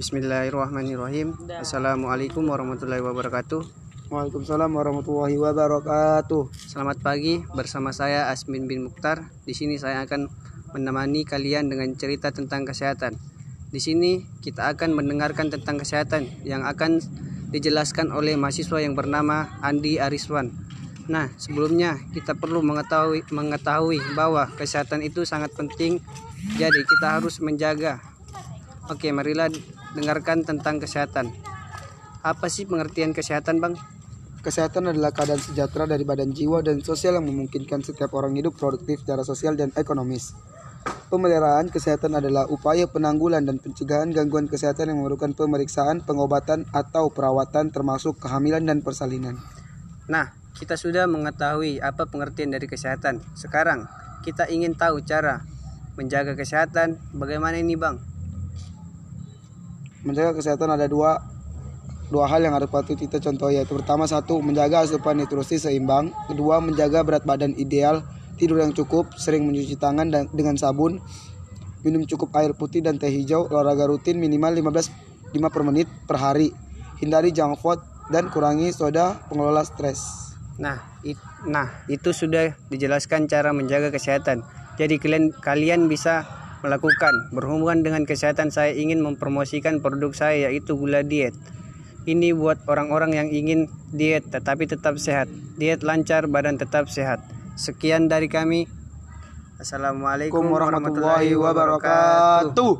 Bismillahirrahmanirrahim. Assalamualaikum warahmatullahi wabarakatuh. Waalaikumsalam warahmatullahi wabarakatuh. Selamat pagi bersama saya Asmin bin Mukhtar. Di sini saya akan menemani kalian dengan cerita tentang kesehatan. Di sini kita akan mendengarkan tentang kesehatan yang akan dijelaskan oleh mahasiswa yang bernama Andi Ariswan. Nah, sebelumnya kita perlu mengetahui mengetahui bahwa kesehatan itu sangat penting. Jadi kita harus menjaga. Oke, marilah dengarkan tentang kesehatan. Apa sih pengertian kesehatan, Bang? Kesehatan adalah keadaan sejahtera dari badan jiwa dan sosial yang memungkinkan setiap orang hidup produktif secara sosial dan ekonomis. Pemeliharaan kesehatan adalah upaya penanggulan dan pencegahan gangguan kesehatan yang memerlukan pemeriksaan, pengobatan, atau perawatan termasuk kehamilan dan persalinan. Nah, kita sudah mengetahui apa pengertian dari kesehatan. Sekarang, kita ingin tahu cara menjaga kesehatan. Bagaimana ini, Bang? Menjaga kesehatan ada dua dua hal yang harus patut kita contoh yaitu pertama satu menjaga asupan nutrisi seimbang, kedua menjaga berat badan ideal, tidur yang cukup, sering mencuci tangan dan dengan sabun, minum cukup air putih dan teh hijau, olahraga rutin minimal 15 5 per menit per hari, hindari junk food dan kurangi soda pengelola stres. Nah, it, nah itu sudah dijelaskan cara menjaga kesehatan. Jadi kalian kalian bisa melakukan. Berhubungan dengan kesehatan saya ingin mempromosikan produk saya yaitu gula diet. Ini buat orang-orang yang ingin diet tetapi tetap sehat. Diet lancar, badan tetap sehat. Sekian dari kami. Assalamualaikum warahmatullahi wabarakatuh.